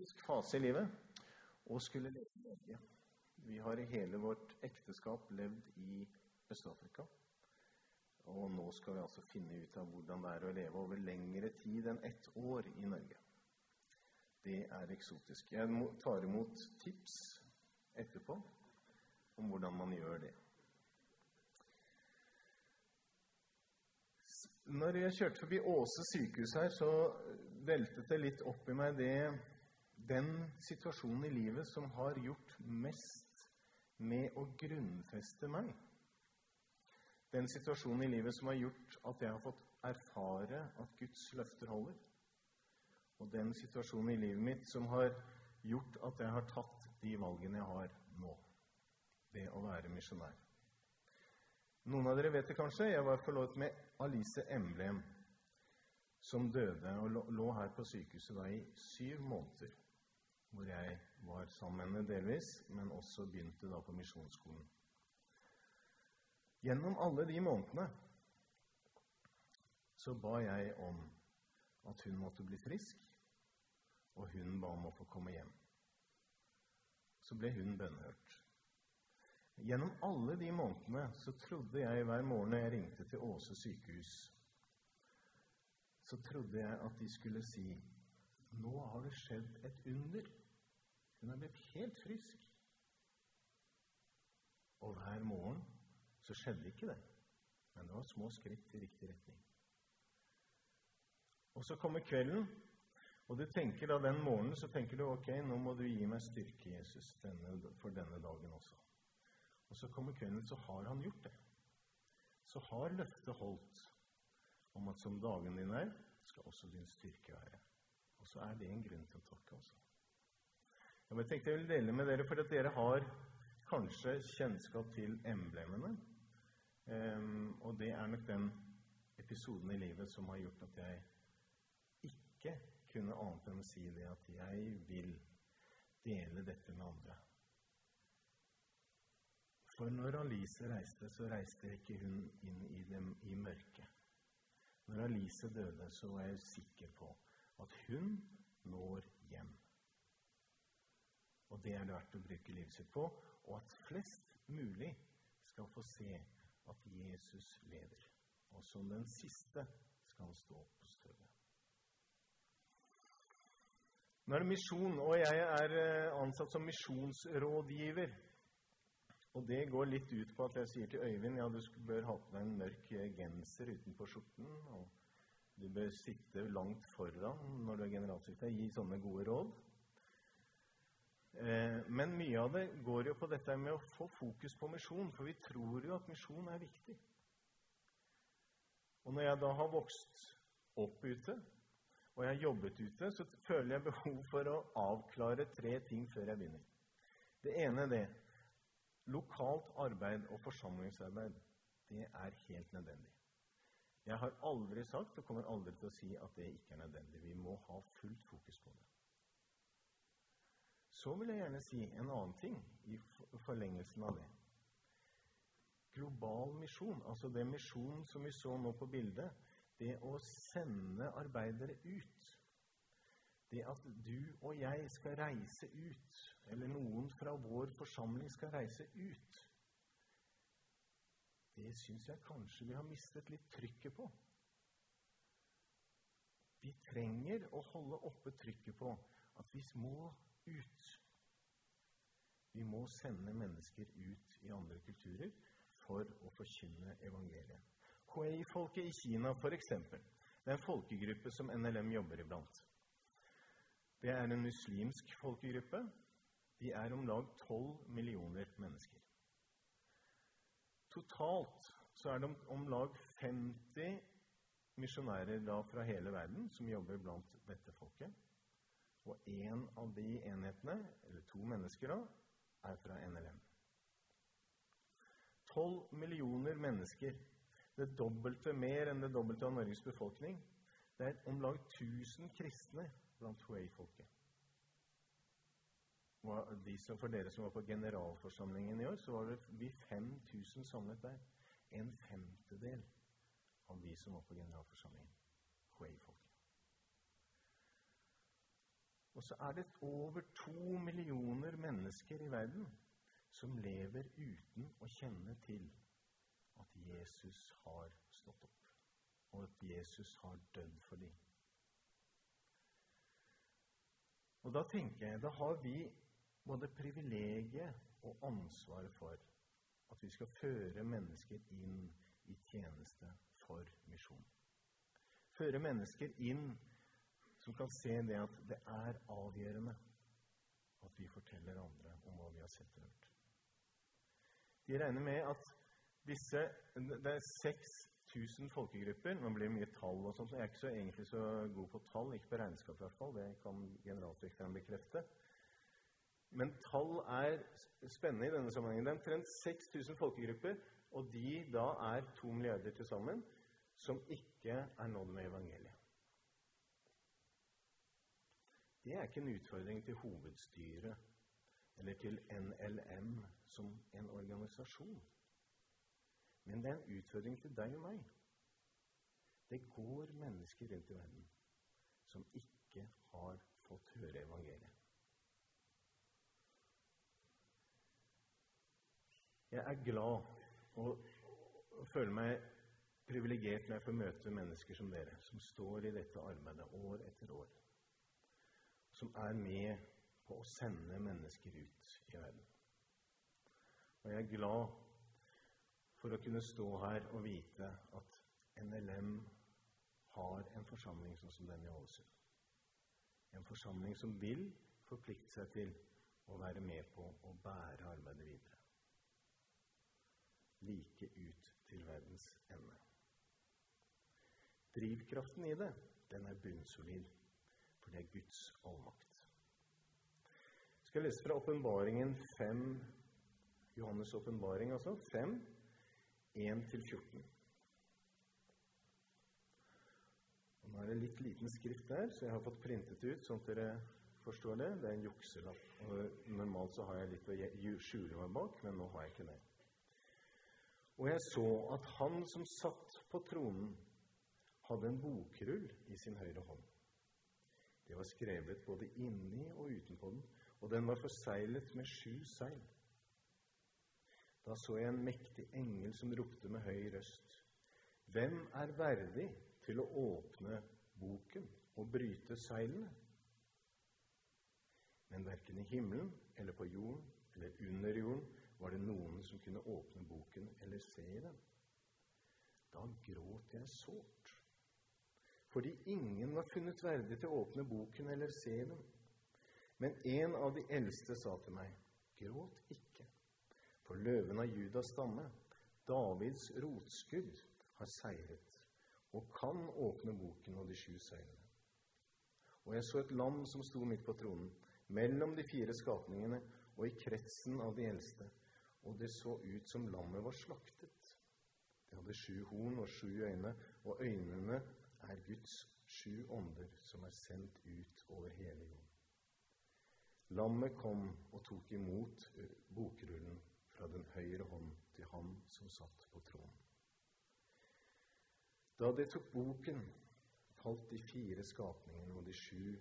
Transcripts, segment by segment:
eksotisk fase i livet og skulle leve i Norge. Vi har i hele vårt ekteskap levd i Øst-Afrika. Og nå skal vi altså finne ut av hvordan det er å leve over lengre tid enn ett år i Norge. Det er eksotisk. Jeg tar imot tips etterpå om hvordan man gjør det. Når jeg kjørte forbi Åse sykehus her, så veltet det litt opp i meg det, den situasjonen i livet som har gjort mest med å grunnfeste meg. Den situasjonen i livet som har gjort at jeg har fått erfare at Guds løfter holder. Og den situasjonen i livet mitt som har gjort at jeg har tatt de valgene jeg har nå. Det å være misjonær. Noen av dere vet det kanskje. Jeg var forlovet med Alice Emblem, som døde og lå her på sykehuset da i syv måneder. Hvor jeg var sammen med henne delvis, men også begynte da på misjonsskolen. Gjennom alle de månedene så ba jeg om at hun måtte bli frisk, og hun ba om å få komme hjem. Så ble hun bønnhørt. Gjennom alle de månedene så trodde jeg hver morgen jeg ringte til Åse sykehus, så trodde jeg at de skulle si nå har det skjedd et under. Hun er blitt helt frisk. Og hver morgen så skjedde ikke det. Men det var små skritt i riktig retning. Og så kommer kvelden, og du tenker da den morgenen så tenker du ok, nå må du gi meg styrke, Jesus, denne, for denne dagen også. Og så kommer kvelden, så har han gjort det. Så har løftet holdt om at som dagen din er, skal også din styrke være. Og så er det en grunn til å takke også. Jeg tenkte jeg ville dele med dere, for at dere har kanskje kjennskap til emblemene. Um, og det er nok den episoden i livet som har gjort at jeg ikke kunne annet enn å si det at jeg vil dele dette med andre. For når Alice reiste, så reiste ikke hun inn i, dem, i mørket. Når Alice døde, så var jeg sikker på at hun når hjem. Og det er det verdt å bruke livet sitt på, og at flest mulig skal få se at Jesus lever. Og som den siste skal han stå på støvet. Nå er det misjon, og jeg er eh, ansatt som misjonsrådgiver. Og det går litt ut på at jeg sier til Øyvind ja, du bør ha på deg en mørk genser utenpå skjorten. Og du bør sitte langt foran når du er generalsekretær. Gi sånne gode råd. Eh, men mye av det går jo på dette med å få fokus på misjon, for vi tror jo at misjon er viktig. Og når jeg da har vokst opp ute, og jeg har jobbet ute, så føler jeg behov for å avklare tre ting før jeg begynner. Det ene er det Lokalt arbeid og forsamlingsarbeid, det er helt nødvendig. Jeg har aldri sagt og kommer aldri til å si at det ikke er nødvendig. Vi må ha fullt fokus på det. Så vil jeg gjerne si en annen ting i forlengelsen av det. Global misjon, altså det misjon som vi så nå på bildet, det å sende arbeidere ut det at du og jeg skal reise ut, eller noen fra vår forsamling skal reise ut, det syns jeg kanskje vi har mistet litt trykket på. Vi trenger å holde oppe trykket på at vi må ut. Vi må sende mennesker ut i andre kulturer for å forkynne evangeliet. Hui-folket i Kina, f.eks., det er en folkegruppe som NLM jobber iblant. Det er en muslimsk folkegruppe. De er om lag 12 millioner mennesker. Totalt så er det om lag 50 misjonærer fra hele verden som jobber blant dette folket. Og én av de enhetene, eller to mennesker, da, er fra NLM. 12 millioner mennesker. Det dobbelte mer enn det dobbelte av Norges befolkning. Det er om lag 1000 kristne blant Huey-folket. For dere som var på generalforsamlingen i år, så var det vi 5000 samlet der. En femtedel av de som var på generalforsamlingen. Huey-folket. Og så er det over to millioner mennesker i verden som lever uten å kjenne til at Jesus har stått opp, og at Jesus har dødd for dem. Og da tenker jeg, da har vi både privilegiet og ansvaret for at vi skal føre mennesker inn i tjeneste for misjon. Føre mennesker inn som kan se det at det er avgjørende at vi forteller andre om hva vi har sett og hørt. De regner med at disse Det er 6000 folkegrupper. Nå blir mye tall og sånt, så jeg er ikke så, egentlig så god på tall. Ikke på regnskap, i hvert fall. Det kan generaldirektøren bekrefte. Men tall er spennende i denne sammenhengen. Det er omtrent 6000 folkegrupper, og de da er to milliarder til sammen, som ikke er nådd med evangeliet. Det er ikke en utfordring til hovedstyret eller til NLM som en organisasjon. Men det er en utfordring til deg og meg. Det går mennesker rundt i verden som ikke har fått høre evangeliet. Jeg er glad og, føler meg privilegert når jeg får møte mennesker som dere, som står i dette arbeidet år etter år som er med på å sende mennesker ut i verden. Og jeg er glad for å kunne stå her og vite at NLM har en forsamling sånn som den i Ålesund. En forsamling som vil forplikte seg til å være med på å bære arbeidet videre. Like ut til verdens ende. Drivkraften i det, den er bunnsolid. For det er Guds allmakt. Jeg skal lese fra åpenbaringen 5, Johannes' åpenbaring, altså. 5, 1-14. Nå er det litt liten skrift der, så jeg har fått printet ut sånn at dere forstår det. Det er en jukselapp. Og normalt så har jeg litt å skjule meg bak, men nå har jeg ikke det. Og jeg så at han som satt på tronen, hadde en bokrull i sin høyre hånd. Det var skrevet både inni og utenpå den, og den var forseglet med sju seil. Da så jeg en mektig engel som ropte med høy røst. Hvem er verdig til å åpne boken og bryte seilene? Men verken i himmelen eller på jorden eller under jorden var det noen som kunne åpne boken eller se i den. Da gråt jeg sårt fordi ingen var funnet verdig til å åpne boken eller se den. Men en av de eldste sa til meg, gråt ikke, for løven av Judas stamme, Davids rotskudd, har seiret og kan åpne boken og de sju søylene. Og jeg så et lam som sto midt på tronen, mellom de fire skapningene og i kretsen av de eldste, og det så ut som lammet var slaktet. Det hadde sju horn og sju øyne, og øynene er Guds sju ånder som er sendt ut over hele jorden. Lammet kom og tok imot bokrullen fra den høyre hånd til ham som satt på tronen. Da det tok boken, falt de fire skapningene og de, sju,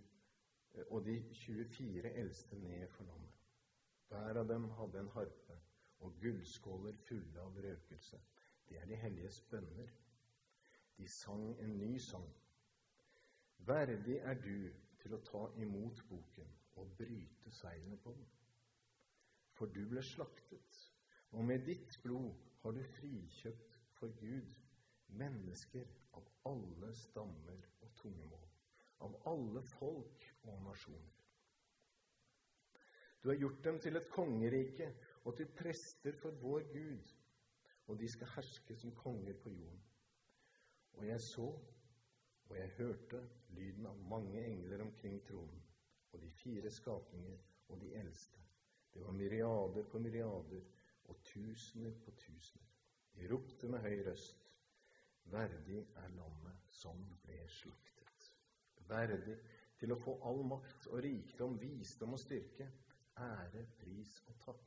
og de 24 eldste ned for lammet. Hver av dem hadde en harpe og gullskåler fulle av røkelse. Det er de helliges bønner. De sang en ny sang. Verdig er du til å ta imot boken og bryte seilene på den. For du ble slaktet, og med ditt blod har du frikjøpt for Gud mennesker av alle stammer og tungemål, av alle folk og nasjoner. Du har gjort dem til et kongerike og til prester for vår Gud, og de skal herske som konger på jorden. Og jeg så, og jeg hørte lyden av mange engler omkring tronen, og de fire skapninger og de eldste. Det var myriader på myriader og tusener på tusener. De ropte med høy røst. Verdig er lammet som ble slaktet. Verdig til å få all makt og rikdom, visdom og styrke, ære, pris og takk.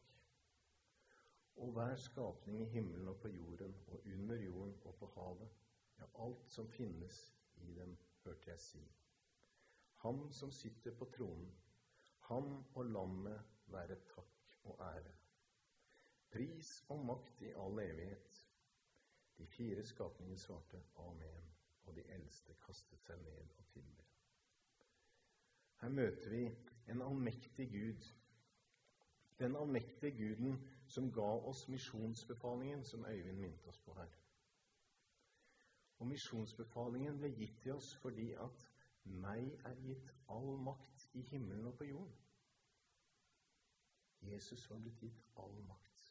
Og hver skapning i himmelen og på jorden og under jorden og på havet ja, alt som finnes i dem, hørte jeg si. Han som sitter på tronen, han og lammet være takk og ære. Pris og makt i all evighet. De fire skapninger svarte amen, og de eldste kastet seg ned og tilber. Her møter vi en allmektig Gud. Den allmektige Guden som ga oss misjonsbefalingen, som Øyvind minte oss på her. Og misjonsbefalingen ble gitt til oss fordi at meg er gitt all makt i himmelen og på jorden. Jesus var blitt gitt all makt.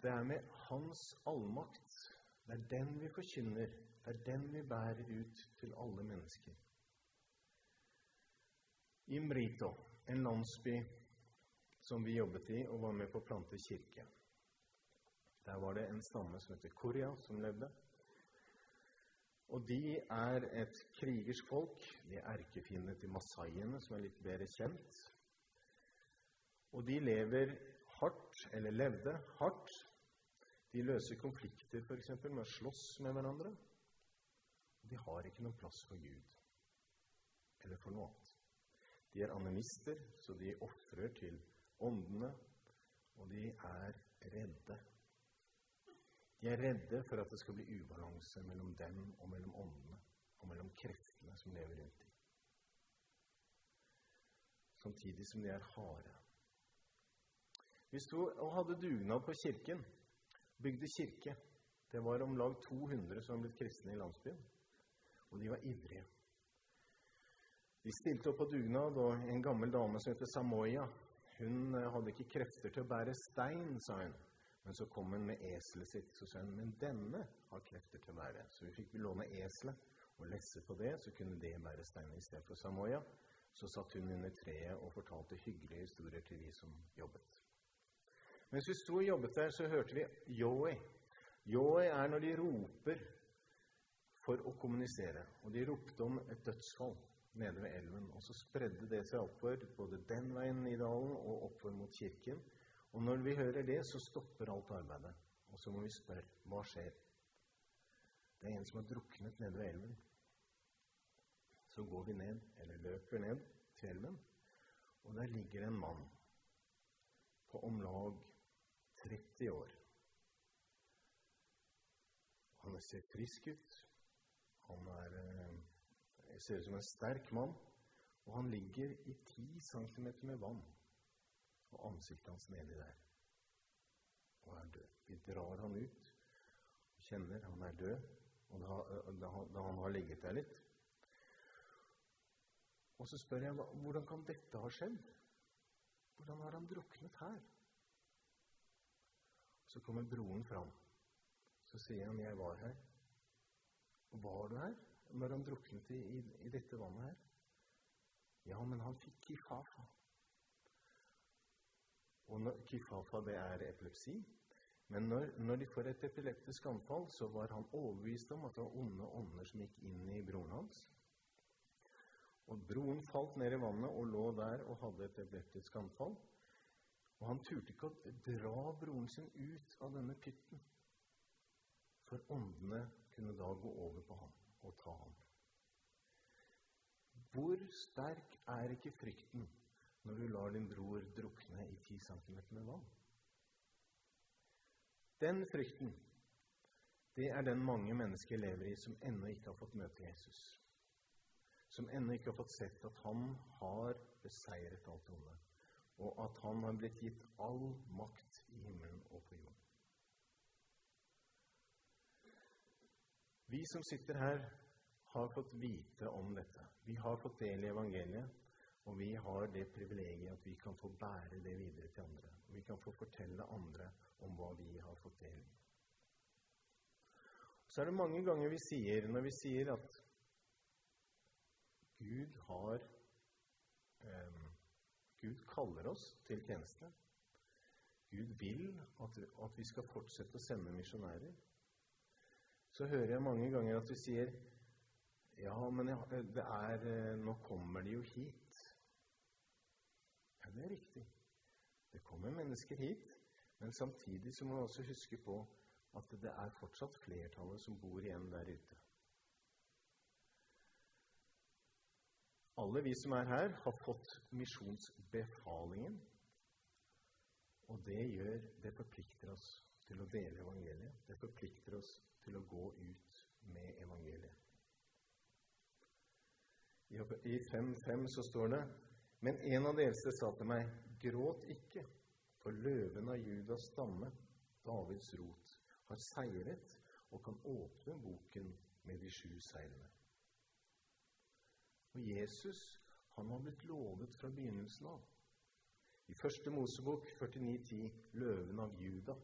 Det er med Hans allmakt, det er den vi forkynner, det er den vi bærer ut til alle mennesker. I Mrito, en landsby som vi jobbet i og var med på å plante kirke. Der var det en stamme som heter Korea, som levde. Og de er et krigersk folk. De er erkefiendene til masaiene, som er litt bedre kjent. Og de lever hardt, eller levde hardt. De løser konflikter f.eks. med å slåss med hverandre. De har ikke noen plass for Gud eller for noe annet. De er animister, så de ofrer til åndene, og de er redde. De er redde for at det skal bli ubalanse mellom dem og mellom åndene og mellom kreftene som lever rundt dem. Samtidig som de er harde. Vi sto og hadde dugnad på kirken. Bygde kirke. Det var om lag 200 som var blitt kristne i landsbyen. Og de var ivrige. De stilte opp på dugnad, og en gammel dame som heter Samoya, hun eh, hadde ikke krefter til å bære stein, sa hun. Men så kom hun med eselet sitt. Så sa hun men denne har krefter til å bære. Så vi fikk låne eselet og lesse på det, så kunne det bære steinen istedenfor Samoya. Så satt hun under treet og fortalte hyggelige historier til de som jobbet. Mens vi sto og jobbet der, så hørte vi yoi. Yoi er når de roper for å kommunisere. Og de ropte om et dødsfall nede ved elven. Og så spredde det seg oppover, både den veien i dalen og oppover mot kirken. Og når vi hører det, så stopper alt arbeidet. Og så må vi spørre hva skjer. Det er en som har druknet nede ved elven. Så går vi ned, eller løper ned til elven, og der ligger en mann på om lag 30 år. Han ser frisk ut. Han er, eh, ser ut som en sterk mann. Og han ligger i 10 cm med vann og ansiktet hans nedi der. Og er død. Vi drar han ut og kjenner han er død, og da, da, da han har ligget der litt. Og så spør jeg hvordan kan dette ha skjedd? Hvordan har han druknet her? Så kommer broren fram. Så sier han 'Jeg var her'. Var du her når han druknet i, i, i dette vannet her? Ja, men han fikk kifafa. Og kifafa, det er epilepsi. Men når, når, de får et epileptisk anfall, så var han overbevist om at det var onde ånder som gikk inn i broren hans. Og broren falt ned i vannet og lå der og hadde et epileptisk anfall. Og han turte ikke å dra broren sin ut av denne pytten. For åndene kunne da gå over på ham og ta ham. Hvor sterk er ikke frykten når du lar din bror drukne i ti centimeter med vann? Den frykten, det er den mange mennesker lever i som ennå ikke har fått møte Jesus. Som ennå ikke har fått sett at han har beseiret alt onde, og at han har blitt gitt all makt i himmelen og på jorden. Vi som sitter her, har fått vite om dette. Vi har fått del i evangeliet. Og vi har det privilegiet at vi kan få bære det videre til andre. Vi kan få fortelle andre om hva vi har fått del i. Så er det mange ganger vi sier, når vi sier at Gud har um, Gud kaller oss til tjeneste. Gud vil at, at vi skal fortsette å sende misjonærer. Så hører jeg mange ganger at vi sier ja, men det er, eh, nå kommer de jo hit. Ja, det er riktig. Det kommer mennesker hit, men samtidig så må vi også huske på at det er fortsatt flertallet som bor igjen der ute. Alle vi som er her, har fått misjonsbefalingen. Og det gjør Det forplikter oss til å dele evangeliet. Det forplikter oss til å gå ut med evangeliet. I 5.5 så står det Men en av de eldste sa til meg, gråt ikke, for løven av Judas stamme, Davids rot, har seiret og kan åpne boken med de sju seilene. Og Jesus han har blitt lovet fra begynnelsen av. I første Mosebok 49,10 løven av Juda,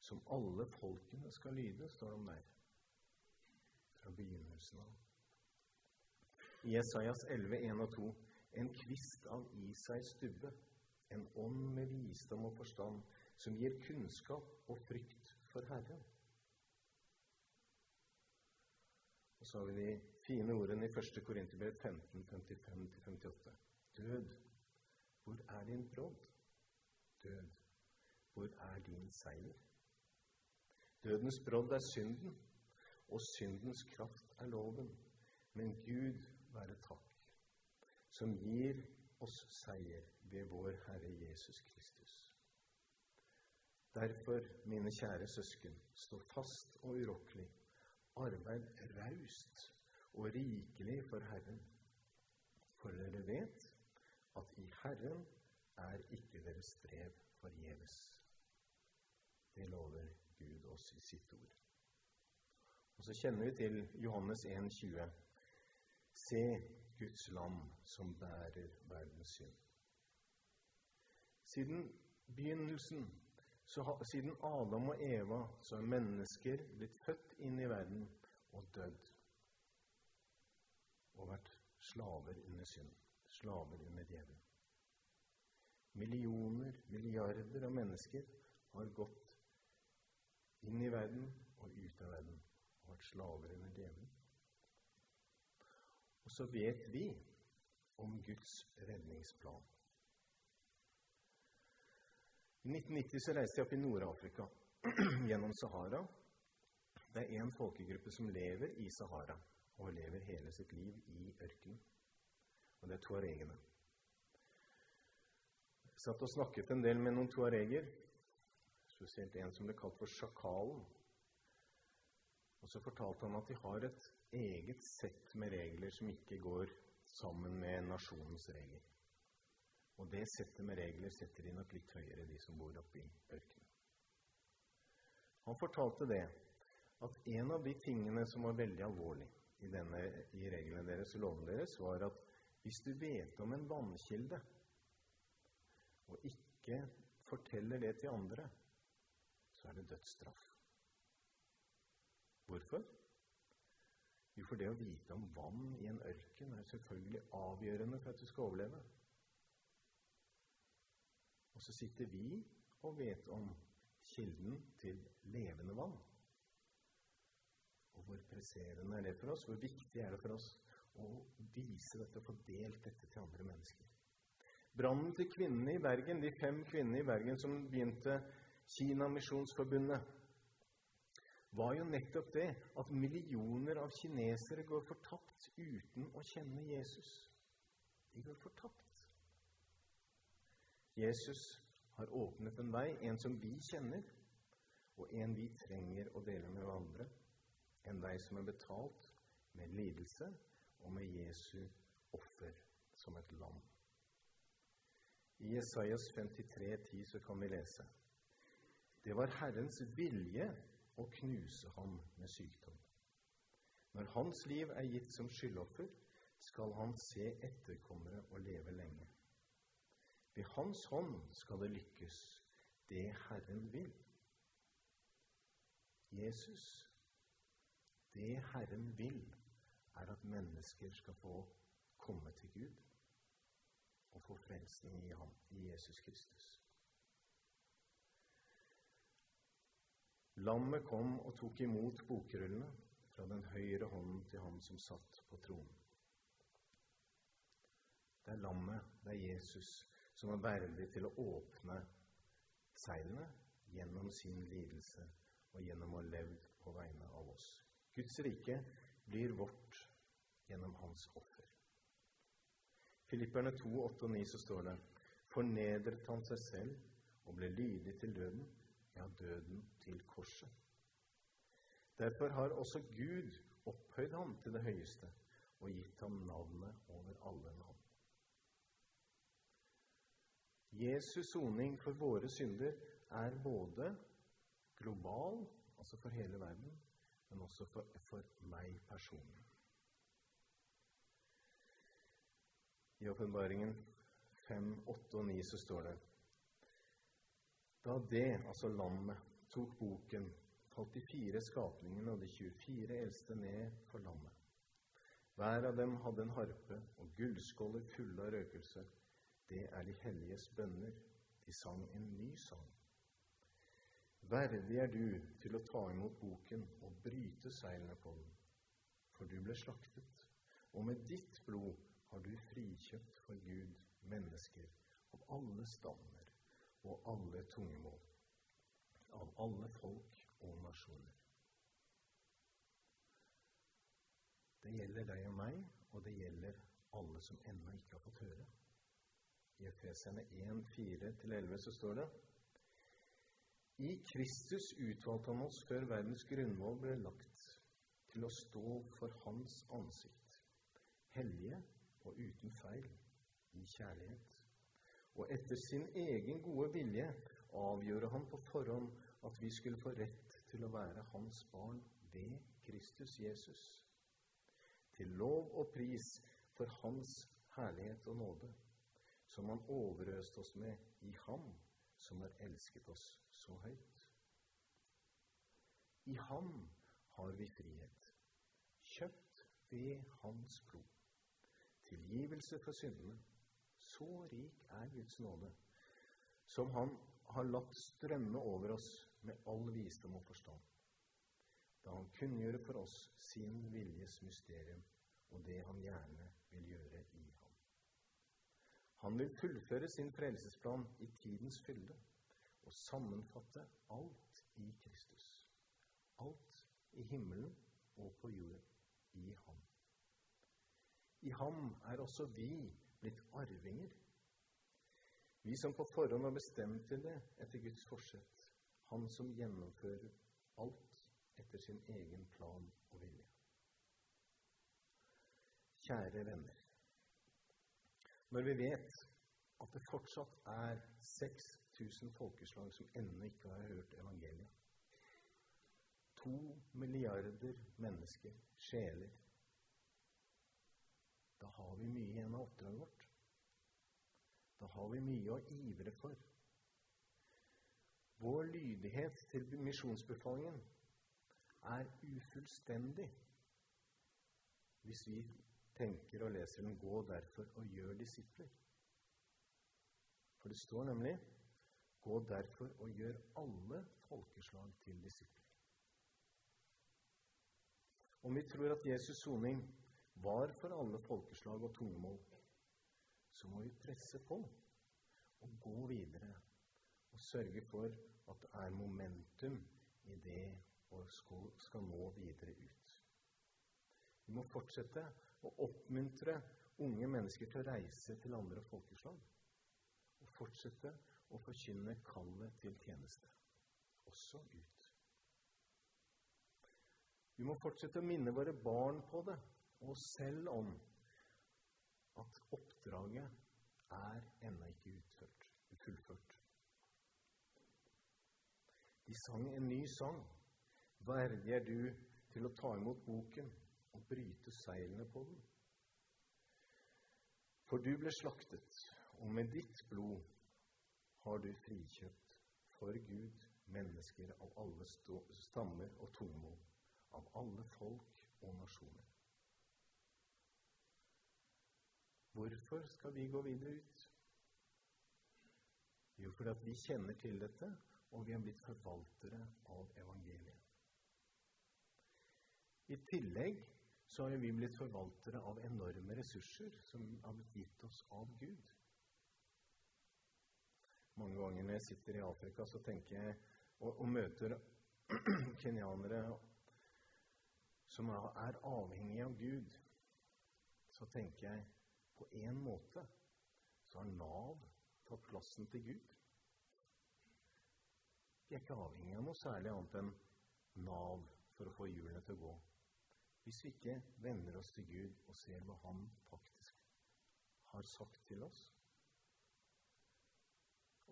som alle folkene skal lyde, står det om der. Fra begynnelsen av. I Esaias 11,1 og 2 en kvist av Isais stubbe, en ånd med visdom og forstand, som gir kunnskap og frykt for Herren. Og så har vi de fine ordene i 1. Korinterbrev 15, 55-58. Død, hvor er din brodd? Død, hvor er din seier? Dødens brodd er synden, og syndens kraft er loven. Men Gud være takk, som gir oss seier ved vår Herre Jesus Kristus. Derfor, mine kjære søsken, stå fast og urokkelig. Arbeid raust og rikelig for Herren. For dere vet at i Herren er ikke deres strev forgjeves. Det lover Gud oss i sitt ord. Og Så kjenner vi til Johannes 1,20. Se Guds lam som bærer verdens synd. Siden begynnelsen, så, siden Adam og Eva, så er mennesker blitt født inn i verden og dødd og vært slaver under synd, slaver under djevelen. Millioner, milliarder av mennesker har gått inn i verden og ut av verden og vært slaver under djevelen. Så vet vi om Guds redningsplan. I 1990 så reiste jeg opp i Nord-Afrika gjennom Sahara. Det er én folkegruppe som lever i Sahara og lever hele sitt liv i ørkenen. Og det er tuaregene. Jeg satt og snakket en del med noen tuareger, spesielt en som ble kalt for Sjakalen. Og så fortalte han at de har et eget sett med regler som ikke går sammen med nasjonens regler. Og det settet med regler setter de nok litt høyere, de som bor oppe i ørkenen. Han fortalte det at en av de tingene som var veldig alvorlig i, denne, i reglene deres og lovene deres, var at hvis du vet om en vannkilde og ikke forteller det til andre, så er det dødsstraff. Hvorfor? Jo, for det å vite om vann i en ørken er selvfølgelig avgjørende for at du skal overleve. Og så sitter vi og vet om kilden til levende vann. Og hvor presserende er det for oss? Hvor viktig er det for oss å vise dette og få delt dette til andre mennesker? Brannen til kvinnene i Bergen, de fem kvinnene i Bergen som begynte Kina Misjonsforbundet, var jo nettopp det at millioner av kinesere går fortapt uten å kjenne Jesus. De går fortapt. Jesus har åpnet en vei, en som vi kjenner, og en vi trenger å dele med hverandre en vei som er betalt med lidelse og med Jesu offer som et lam. I Jesajas 53, 10 så kan vi lese Det var Herrens vilje å knuse ham med sykdom. Når hans liv er gitt som skyldoffer, skal han se etterkommere og leve lenge. Ved hans hånd skal det lykkes, det Herren vil. Jesus det Herren vil, er at mennesker skal få komme til Gud og få frelsning i ham, i Jesus Kristus. Lammet kom og tok imot bokrullene fra den høyre hånden til ham som satt på tronen. Det er lammet, det er Jesus, som er verdig til å åpne seilene gjennom sin lidelse og gjennom å ha levd på vegne av oss. Guds rike blir vårt gjennom hans offer. Filipperne 2, 8 og 9 så står det Fornedret han seg selv og ble lydig til døden, ja, døden til korset. Derfor har også Gud opphøyd ham til det høyeste og gitt ham navnet over alle navn. Jesus soning for våre synder er både global, altså for hele verden, men også for, for meg personlig. I åpenbaringen 5, 8 og 9 så står det Da det, altså lammet, tok boken, falt de fire skapningene og de 24 eldste ned for lammet. Hver av dem hadde en harpe og gullskåler fulle av røkelse. Det er de helliges bønner. De sang en ny sang. Verdig er du til å ta imot boken og bryte seilene på den. For du ble slaktet, og med ditt blod har du frikjøpt for Gud mennesker av alle stammer og alle tungemål, av alle folk og nasjoner. Det gjelder deg og meg, og det gjelder alle som ennå ikke har fått høre. I Efeserne 1, 4-11 så står det I Kristus utvalgte han oss før verdens grunnmål ble lagt, til å stå for Hans ansikt, hellige og uten feil, i kjærlighet. Og etter sin egen gode vilje avgjorde han på forhånd at vi skulle få rett til å være hans barn ved Kristus Jesus. Til lov og pris for hans herlighet og nåde, som han overøste oss med i ham som har elsket oss så høyt. I ham har vi frihet, kjøpt ved hans blod. Tilgivelse for syndene. Så rik er Guds nåde, som han har latt strømme over oss med all visdom og forstand, da han kunngjorde for oss sin viljes mysterium og det han gjerne vil gjøre i ham. Han vil fullføre sin frelsesplan i tidens fylde og sammenfatte alt i Kristus. Alt i himmelen og på jorden i ham. I ham er også vi blitt arvinger. Vi som på forhånd har bestemt til det etter Guds forsett han som gjennomfører alt etter sin egen plan og vilje. Kjære venner. Når vi vet at det fortsatt er 6000 folkeslag som ennå ikke har hørt evangeliet To milliarder mennesker, sjeler Da har vi mye igjen av oppdraget vårt. Da har vi mye å ivre for. Vår lydighet til misjonsbefalingen er ufullstendig hvis vi tenker og leser den 'gå derfor og gjør disipler'. For det står nemlig 'gå derfor og gjør alle folkeslag til disipler'. Om vi tror at Jesus' soning var for alle folkeslag og tungemål, så må vi presse på og gå videre og sørge for at det er momentum i det skal, skal nå videre ut. Vi må fortsette å oppmuntre unge mennesker til å reise til andre folkeslag. Og fortsette å forkynne kallet til tjeneste, også ut. Vi må fortsette å minne våre barn på det, og selv om at oppdraget er ennå ikke utført, fullført. De sang en ny sang. Verdig er du til å ta imot boken og bryte seilene på den. For du ble slaktet, og med ditt blod har du frikjøpt for Gud mennesker av alle stammer og tungemål, av alle folk og nasjoner. Hvorfor skal vi gå videre ut? Jo, fordi vi kjenner til dette, og vi er blitt forvaltere av evangeliet. I tillegg så har vi blitt forvaltere av enorme ressurser som har blitt gitt oss av Gud. Mange ganger når jeg sitter i Afrika så tenker jeg, og, og møter kenyanere som er avhengige av Gud, så tenker jeg På en måte så har Nav tatt plassen til Gud. Vi er ikke avhengig av noe særlig annet enn Nav for å få hjulene til å gå. Hvis vi ikke vender oss til Gud og ser hva Han faktisk har sagt til oss,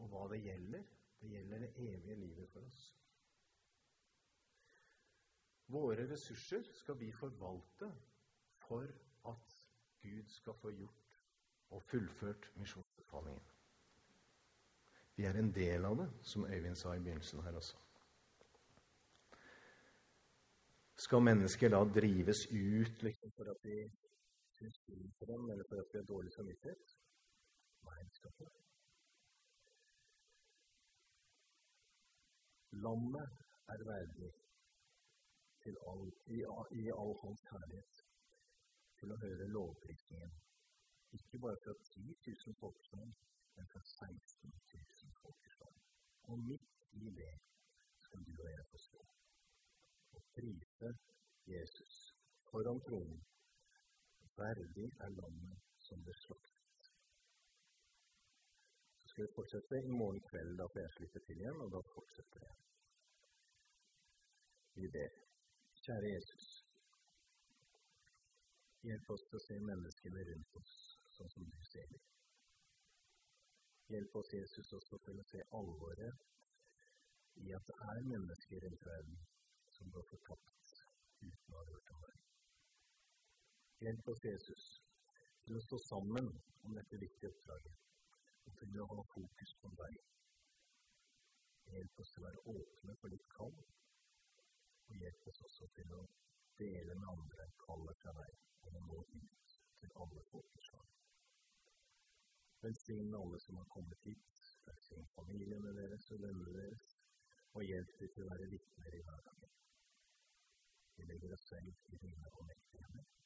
og hva det gjelder, det gjelder det evige livet for oss. Våre ressurser skal vi forvalte for at skal få gjort og fullført misjonsbefalingen. Vi er en del av det, som Øyvind sa i begynnelsen her også. Skal mennesker da drives ut liksom for at de syns synd på dem, eller for at de har dårlig samvittighet? Nei, det skal ikke Lammet er verdig til all, i, i all hans herlighet til å høre lovprisningen. Ikke bare fra 10 000 folkeslag, men fra 16 000 folkeslag. Og midt i det skal du og jeg få stå og prise Jesus foran tronen. Verdig er landet som ble slaktet. Så skal vi fortsette i morgen kveld. Da får jeg slippe til igjen, og da fortsetter jeg. Vi ber. Kjære Jesus. Hjelp oss til å se menneskene rundt oss sånn som du ser dem. Hjelp oss, Jesus, også til å se alvoret i at det er mennesker rundt verden som går fortapt uten å ha hørt om deg. Hjelp oss, Jesus, til å stå sammen om dette viktige oppdraget og til å ha fokus på deg. Hjelp oss til å være åpne for ditt kall og hjelp oss også til å dele med andre kallet fra deg om å nå ut til alle folkeslag. Velsign alle som har kommet hit, velsign familiene deres og vennene deres, og hjelp dem til å være vitner i hverdagen. Vi legger oss selv i dine og mektige hender.